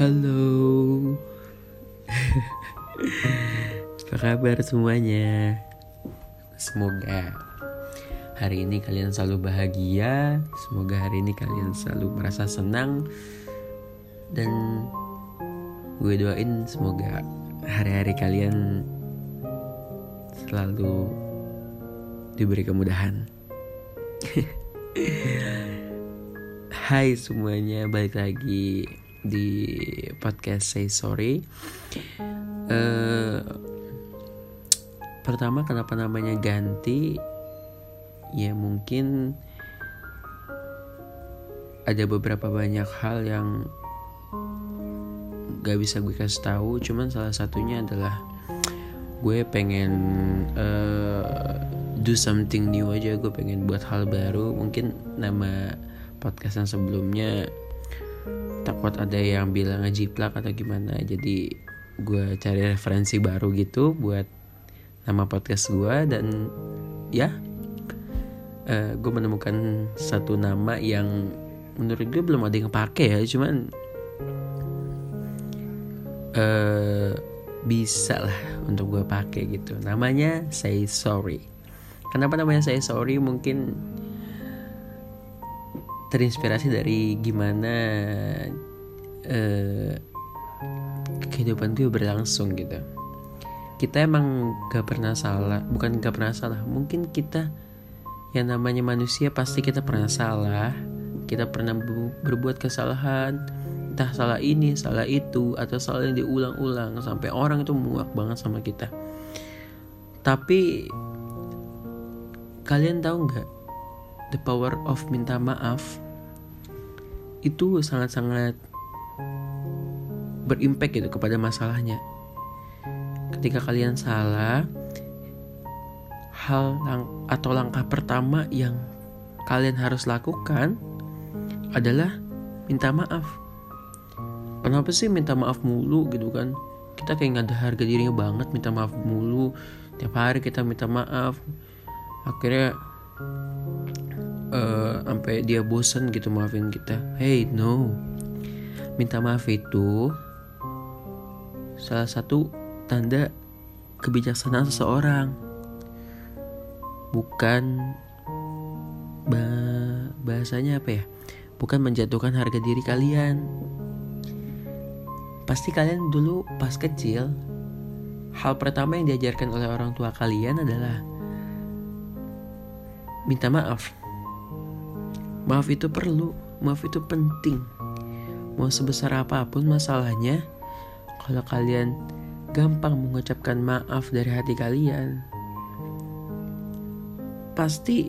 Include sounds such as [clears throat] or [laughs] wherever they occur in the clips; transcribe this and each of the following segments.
Halo. [laughs] Apa kabar semuanya? Semoga hari ini kalian selalu bahagia. Semoga hari ini kalian selalu merasa senang. Dan gue doain semoga hari-hari kalian selalu diberi kemudahan [laughs] Hai semuanya, balik lagi di podcast Say Sorry. Uh, pertama, kenapa namanya ganti? Ya mungkin ada beberapa banyak hal yang gak bisa gue kasih tahu. Cuman salah satunya adalah gue pengen uh, do something new aja. Gue pengen buat hal baru. Mungkin nama podcast yang sebelumnya takut ada yang bilang ngejiplak atau gimana. Jadi gue cari referensi baru gitu buat nama podcast gue dan ya uh, gue menemukan satu nama yang menurut gue belum ada yang pakai ya. Cuman uh, bisa lah untuk gue pakai gitu. Namanya say sorry. Kenapa namanya say sorry? Mungkin terinspirasi dari gimana uh, kehidupan gue berlangsung gitu. Kita emang gak pernah salah bukan gak pernah salah mungkin kita yang namanya manusia pasti kita pernah salah kita pernah berbuat kesalahan entah salah ini salah itu atau salah yang diulang-ulang sampai orang itu muak banget sama kita. Tapi kalian tahu nggak the power of minta maaf itu sangat-sangat berimpact gitu kepada masalahnya. Ketika kalian salah, hal lang atau langkah pertama yang kalian harus lakukan adalah minta maaf. Kenapa sih minta maaf mulu gitu kan? Kita kayak nggak ada harga dirinya banget minta maaf mulu. Tiap hari kita minta maaf. Akhirnya uh, sampai dia bosan gitu maafin kita. Hey no. Minta maaf itu salah satu tanda kebijaksanaan seseorang. Bukan bah bahasanya apa ya? Bukan menjatuhkan harga diri kalian. Pasti kalian dulu pas kecil hal pertama yang diajarkan oleh orang tua kalian adalah minta maaf Maaf itu perlu, maaf itu penting. Mau sebesar apa pun masalahnya, kalau kalian gampang mengucapkan maaf dari hati kalian, pasti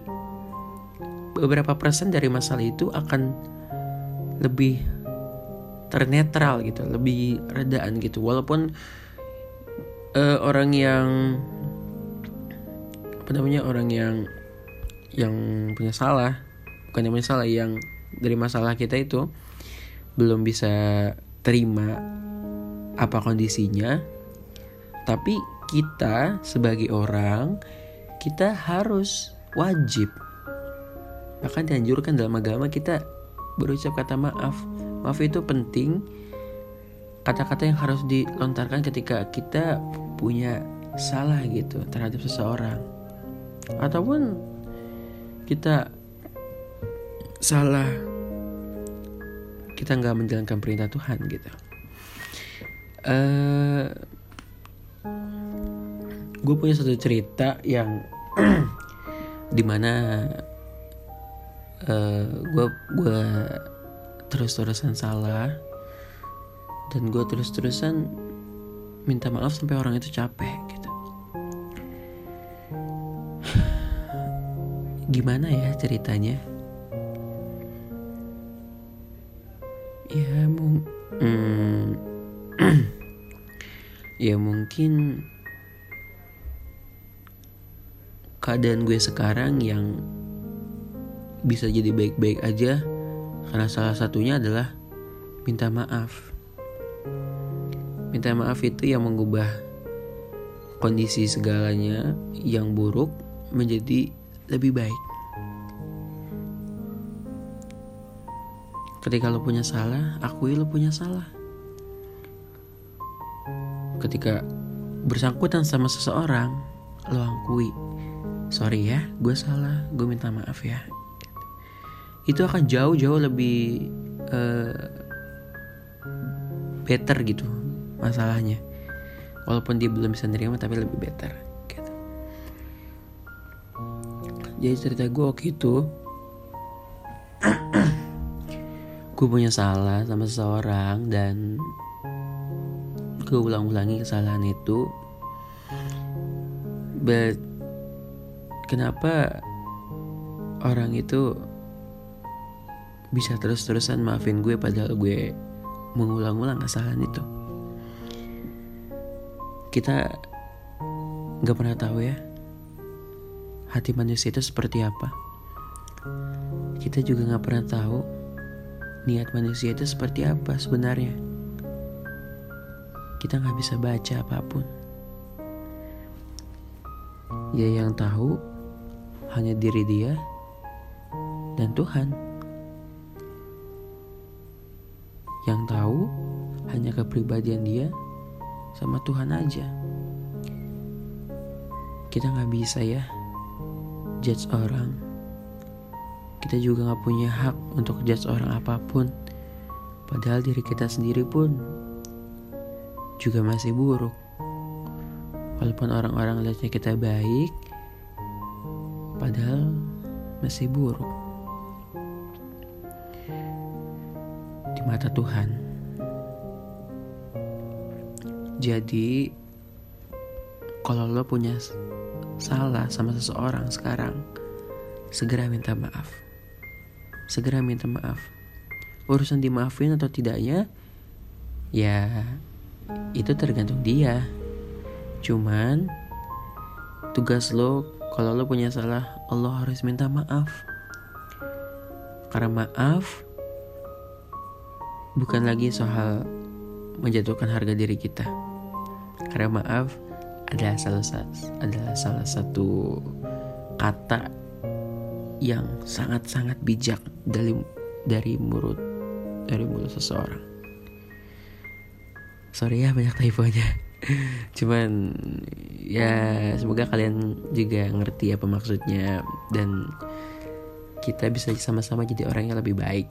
beberapa persen dari masalah itu akan lebih ternetral gitu, lebih redaan gitu. Walaupun uh, orang yang apa namanya orang yang yang punya salah bukan yang masalah yang dari masalah kita itu belum bisa terima apa kondisinya tapi kita sebagai orang kita harus wajib. Bahkan dianjurkan dalam agama kita berucap kata maaf. Maaf itu penting. Kata-kata yang harus dilontarkan ketika kita punya salah gitu terhadap seseorang. Ataupun kita salah. Kita nggak menjalankan perintah Tuhan gitu. Uh, eh, gue punya satu cerita yang [clears throat] di mana uh, gue gue terus-terusan salah dan gue terus-terusan minta maaf sampai orang itu capek gitu. [sighs] Gimana ya ceritanya ya mung [clears throat] ya mungkin keadaan gue sekarang yang bisa jadi baik-baik aja karena salah satunya adalah minta maaf. Minta maaf itu yang mengubah kondisi segalanya yang buruk menjadi lebih baik ketika lo punya salah akui lo punya salah. Ketika bersangkutan sama seseorang lo akui sorry ya gue salah gue minta maaf ya. Itu akan jauh-jauh lebih uh, better gitu masalahnya. Walaupun dia belum bisa nerima tapi lebih better gitu. Jadi cerita gue waktu itu gue punya salah sama seseorang dan gue ulang-ulangi kesalahan itu. But kenapa orang itu bisa terus-terusan maafin gue padahal gue mengulang-ulang kesalahan itu? Kita nggak pernah tahu ya hati manusia itu seperti apa. Kita juga nggak pernah tahu niat manusia itu seperti apa sebenarnya. Kita nggak bisa baca apa pun. Ya yang tahu hanya diri dia dan Tuhan. Yang tahu hanya kepribadian dia sama Tuhan aja. Kita nggak bisa ya judge orang kita juga gak punya hak untuk judge orang apa pun. Padahal diri kita sendiri pun juga masih buruk. Walaupun orang-orang lihatnya kita baik, padahal masih buruk. Di mata Tuhan. Jadi, kalau lo punya salah sama seseorang sekarang, segera minta maaf segera minta maaf. Urusan dimaafin atau tidaknya, ya itu tergantung dia. Cuman tugas lo kalau lo punya salah, Allah harus minta maaf. Karena maaf bukan lagi soal menjatuhkan harga diri kita. Karena maaf adalah salah, adalah salah satu kata yang sangat-sangat bijak dari dari mulut dari mulut seseorang. Sorry ya banyak typonya. [laughs] Cuman ya semoga kalian juga ngerti apa maksudnya dan kita bisa sama-sama jadi orang yang lebih baik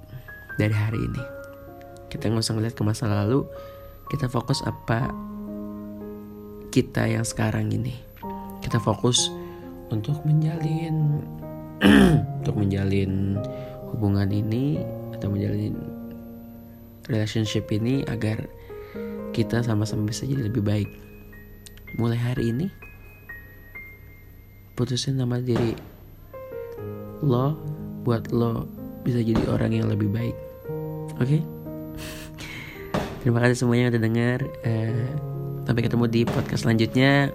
dari hari ini. Kita nggak usah ngeliat ke masa lalu, kita fokus apa kita yang sekarang ini. Kita fokus untuk menjalin [clears throat] untuk menjalin hubungan ini atau menjalin relationship ini agar kita sama-sama bisa jadi lebih baik. Mulai hari ini putusin nama diri lo buat lo bisa jadi orang yang lebih baik. Oke? Okay? [laughs] Terima kasih semuanya yang udah dengar. Uh, sampai ketemu di podcast selanjutnya.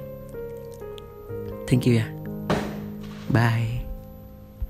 Thank you ya. Bye.